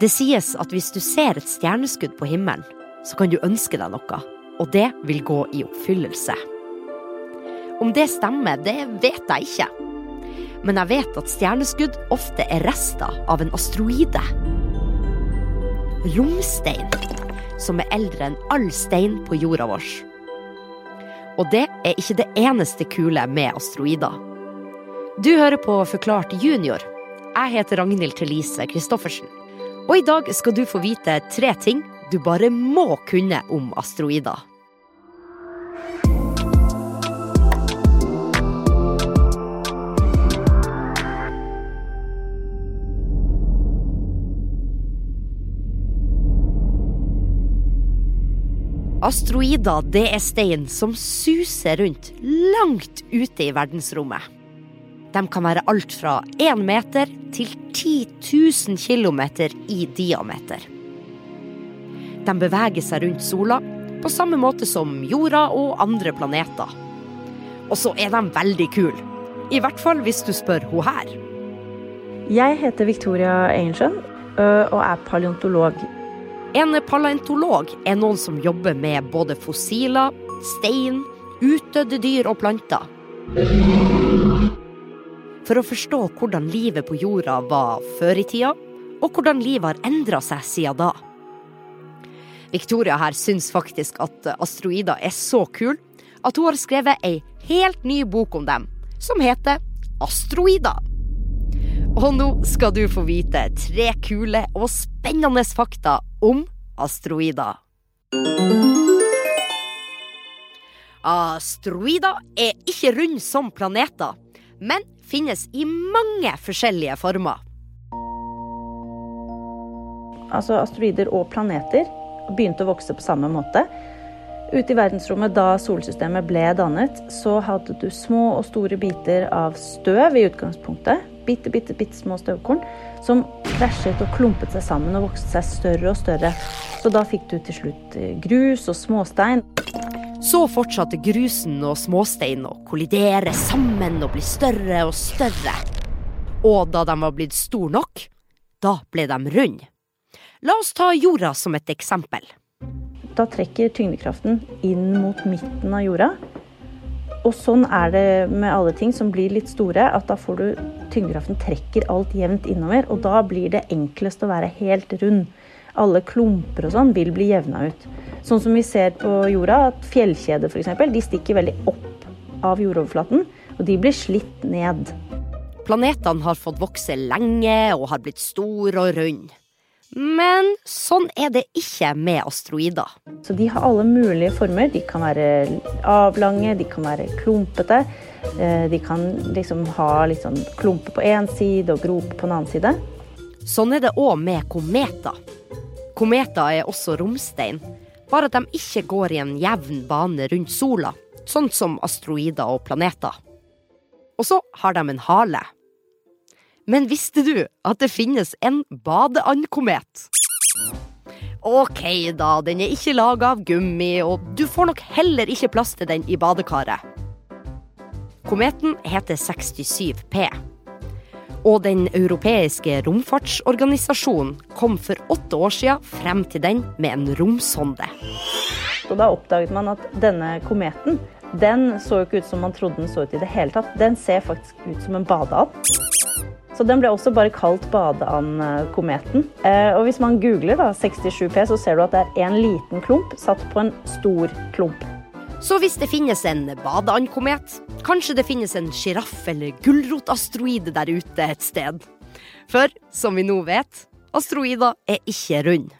Det sies at hvis du ser et stjerneskudd på himmelen, så kan du ønske deg noe, og det vil gå i oppfyllelse. Om det stemmer, det vet jeg ikke. Men jeg vet at stjerneskudd ofte er rester av en asteroide. Romstein, som er eldre enn all stein på jorda vår. Og det er ikke det eneste kule med asteroider. Du hører på Forklart junior. Jeg heter Ragnhild Thelise Christoffersen. Og i dag skal du få vite tre ting du bare må kunne om asteroider. Asteroider det er stein som suser rundt langt ute i verdensrommet. De kan være alt fra 1 meter til 10 000 km i diameter. De beveger seg rundt sola på samme måte som jorda og andre planeter. Og så er de veldig kule. I hvert fall hvis du spør hun her. Jeg heter Victoria Angel og er paleontolog. En paleontolog er noen som jobber med både fossiler, stein, utdødde dyr og planter. For å forstå hvordan livet på jorda var før i tida, og hvordan livet har endra seg siden da. Victoria her syns faktisk at asteroider er så kul at hun har skrevet ei helt ny bok om dem, som heter Asteroider. Og nå skal du få vite tre kule og spennende fakta om asteroider. Asteroider er ikke runde som planeter, men finnes i mange forskjellige former. Altså asteroider og planeter begynte å vokse på samme måte. Ute i verdensrommet da solsystemet ble dannet, så hadde du små og store biter av støv i utgangspunktet. Bitte, bitte, bitte små støvkorn som krasjet og klumpet seg sammen og vokste seg større og større. Så da fikk du til slutt grus og småstein. Så fortsatte grusen og småsteinen å kollidere sammen og bli større og større. Og da de var blitt store nok, da ble de runde. La oss ta jorda som et eksempel. Da trekker tyngdekraften inn mot midten av jorda. Og sånn er det med alle ting som blir litt store, at da får du tyngdekraften trekker alt jevnt innover, og da blir det enklest å være helt rund. Alle klumper og sånn vil bli jevna ut. Sånn som vi ser på jorda, at fjellkjeder f.eks. de stikker veldig opp av jordoverflaten, og de blir slitt ned. Planetene har fått vokse lenge og har blitt store og runde. Men sånn er det ikke med asteroider. Så De har alle mulige former. De kan være avlange, de kan være klumpete. De kan liksom ha litt sånn klumpe på én side og grope på en annen side. Sånn er det òg med kometer. Kometer er også romstein, bare at de ikke går i en jevn bane rundt sola, sånn som asteroider og planeter. Og så har de en hale. Men visste du at det finnes en badeandkomet? Ok da, den er ikke laga av gummi, og du får nok heller ikke plass til den i badekaret. Kometen heter 67P. Og den europeiske romfartsorganisasjonen kom for åtte år siden frem til den med en romsonde. Og da oppdaget man at denne kometen den så ikke ut som man trodde den så ut i det hele tatt. Den ser faktisk ut som en badeand. Så den ble også bare kalt badeandkometen. Og hvis man googler da, 67P, så ser du at det er en liten klump satt på en stor klump. Så hvis det finnes en badeandkomet, kanskje det finnes en sjiraff eller gulrotasteroide der ute et sted. For som vi nå vet, asteroider er ikke runde.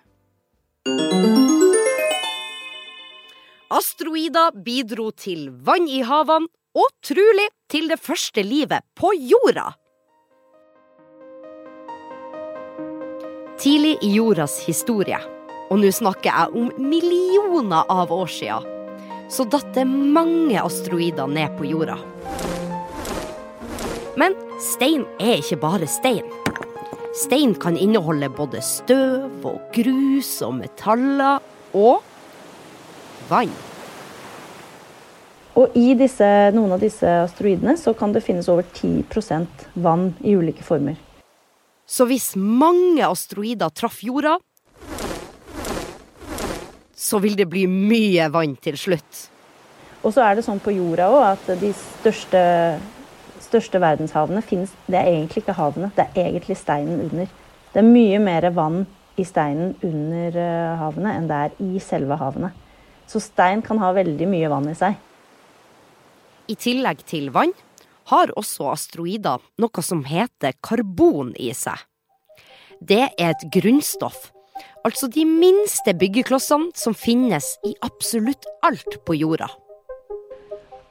Asteroider bidro til vann i havene, og trolig til det første livet på jorda. Tidlig i jordas historie, og nå snakker jeg om millioner av år siden, så datt det mange asteroider ned på jorda. Men stein er ikke bare stein. Stein kan inneholde både støv og grus og metaller og vann. Og i disse, noen av disse asteroidene så kan det finnes over 10% vann i ulike former. Så hvis mange asteroider traff jorda, så vil det bli mye vann til slutt. Og så er det sånn på jorda òg at de største, største verdenshavene finnes Det er egentlig ikke havene, det er egentlig steinen under. Det er mye mer vann i steinen under eh, havene enn det er i selve havene. Så stein kan ha veldig mye vann i seg. I tillegg til vann har også asteroider noe som heter karbon i seg. Det er et grunnstoff, altså de minste byggeklossene som finnes i absolutt alt på jorda.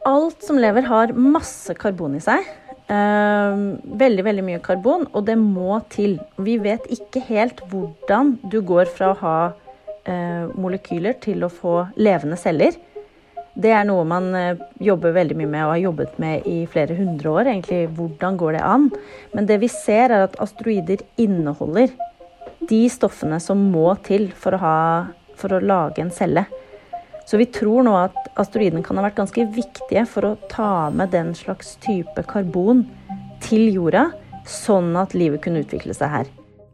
Alt som lever, har masse karbon i seg. Eh, veldig, veldig mye karbon, og det må til. Vi vet ikke helt hvordan du går fra å ha eh, molekyler til å få levende celler. Det er noe man eh, jobber veldig mye med og har jobbet med i flere hundre år. egentlig. Hvordan går det an? Men det vi ser, er at asteroider inneholder de stoffene som må til for å, ha, for å lage en celle. Så vi tror nå at asteroidene kan ha vært ganske viktige for å ta med den slags type karbon til jorda, sånn at livet kunne utvikle seg her.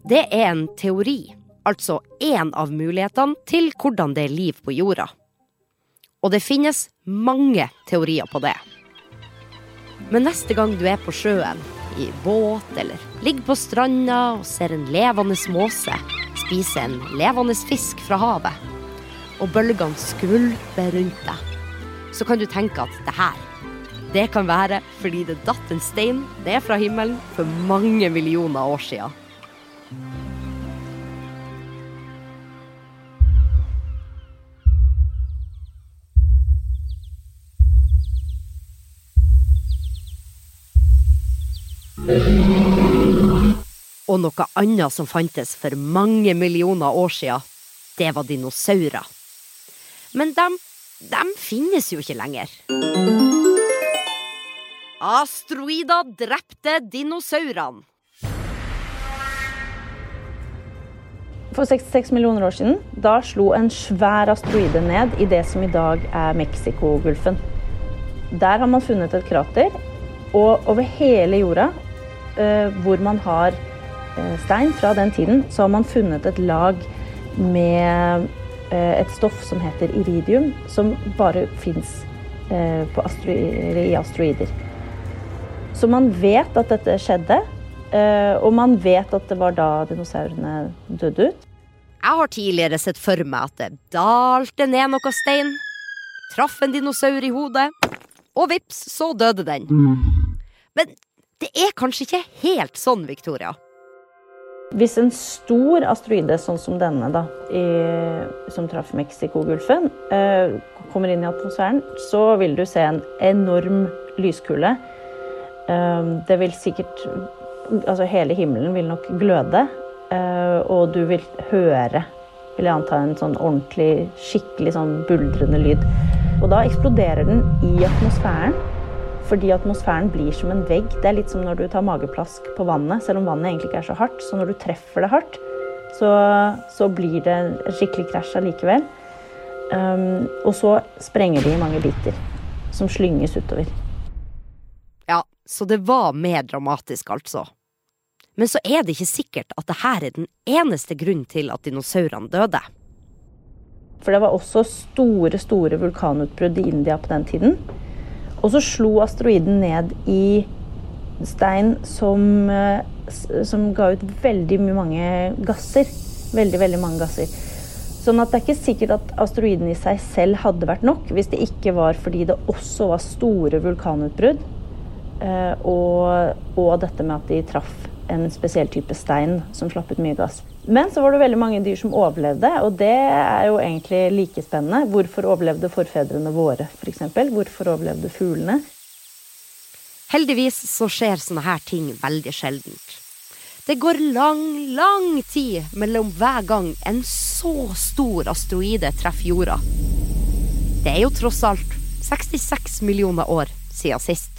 Det er en teori, altså én av mulighetene til hvordan det er liv på jorda. Og det finnes mange teorier på det. Men neste gang du er på sjøen, i båt eller ligger på stranda og ser en levende måse spise en levende fisk fra havet, og bølgene skvulper rundt deg, så kan du tenke at det her, det kan være fordi det datt en stein ned fra himmelen for mange millioner år sia. Og noe annet som fantes for mange millioner år siden, det var dinosaurer. Men dem, de finnes jo ikke lenger. Asteroider drepte dinosaurene. For 66 millioner år siden da slo en svær asteroide ned i det som i dag er Mexicogolfen. Der har man funnet et krater, og over hele jorda hvor man har eh, stein fra den tiden, så har man funnet et lag med eh, et stoff som heter iridium, som bare fins i asteroider. Så man vet at dette skjedde, og man vet at det var da dinosaurene døde ut. Jeg har tidligere sett for meg at det dalte ned noe stein, traff en dinosaur i hodet, og vips, så døde den. Men det er kanskje ikke helt sånn, Victoria? Hvis en stor asteroide, sånn som denne, da, i, som traff Mexicogolfen, eh, kommer inn i atmosfæren, så vil du se en enorm lyskule. Eh, det vil sikkert Altså hele himmelen vil nok gløde, eh, og du vil høre, vil jeg anta, en sånn ordentlig, skikkelig sånn buldrende lyd. Og da eksploderer den i atmosfæren. Fordi atmosfæren blir som en vegg. Det er litt som når du tar mageplask på vannet, selv om vannet egentlig ikke er så hardt. Så når du treffer det hardt, så, så blir det en skikkelig krasj allikevel. Um, og så sprenger de i mange biter, som slynges utover. Ja, så det var mer dramatisk, altså. Men så er det ikke sikkert at dette er den eneste grunnen til at dinosaurene døde. For det var også store, store vulkanutbrudd i India på den tiden. Og så slo asteroiden ned i stein som, eh, som ga ut veldig mange gasser. Veldig, veldig mange gasser. Sånn at det er ikke sikkert at asteroiden i seg selv hadde vært nok, hvis det ikke var fordi det også var store vulkanutbrudd. Eh, og, og dette med at de traff en spesiell type stein som slapp ut mye gass. Men så var det veldig mange dyr som overlevde, og det er jo egentlig like spennende. Hvorfor overlevde forfedrene våre, f.eks.? For Hvorfor overlevde fuglene? Heldigvis så skjer sånne her ting veldig sjeldent. Det går lang, lang tid mellom hver gang en så stor asteroide treffer jorda. Det er jo tross alt 66 millioner år siden sist.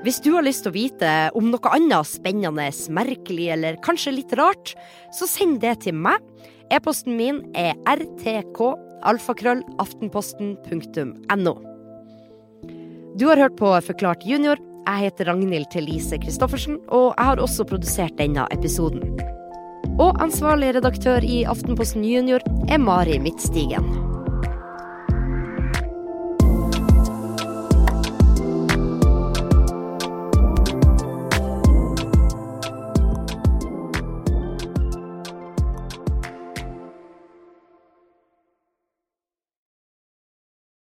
Hvis du har lyst til å vite om noe annet spennende, merkelig eller kanskje litt rart, så send det til meg. E-posten min er rtk.alfakrøllaftenposten.no. Du har hørt på Forklart junior. Jeg heter Ragnhild Thelise Christoffersen, og jeg har også produsert denne episoden. Og ansvarlig redaktør i Aftenposten Junior er Mari Midtstigen.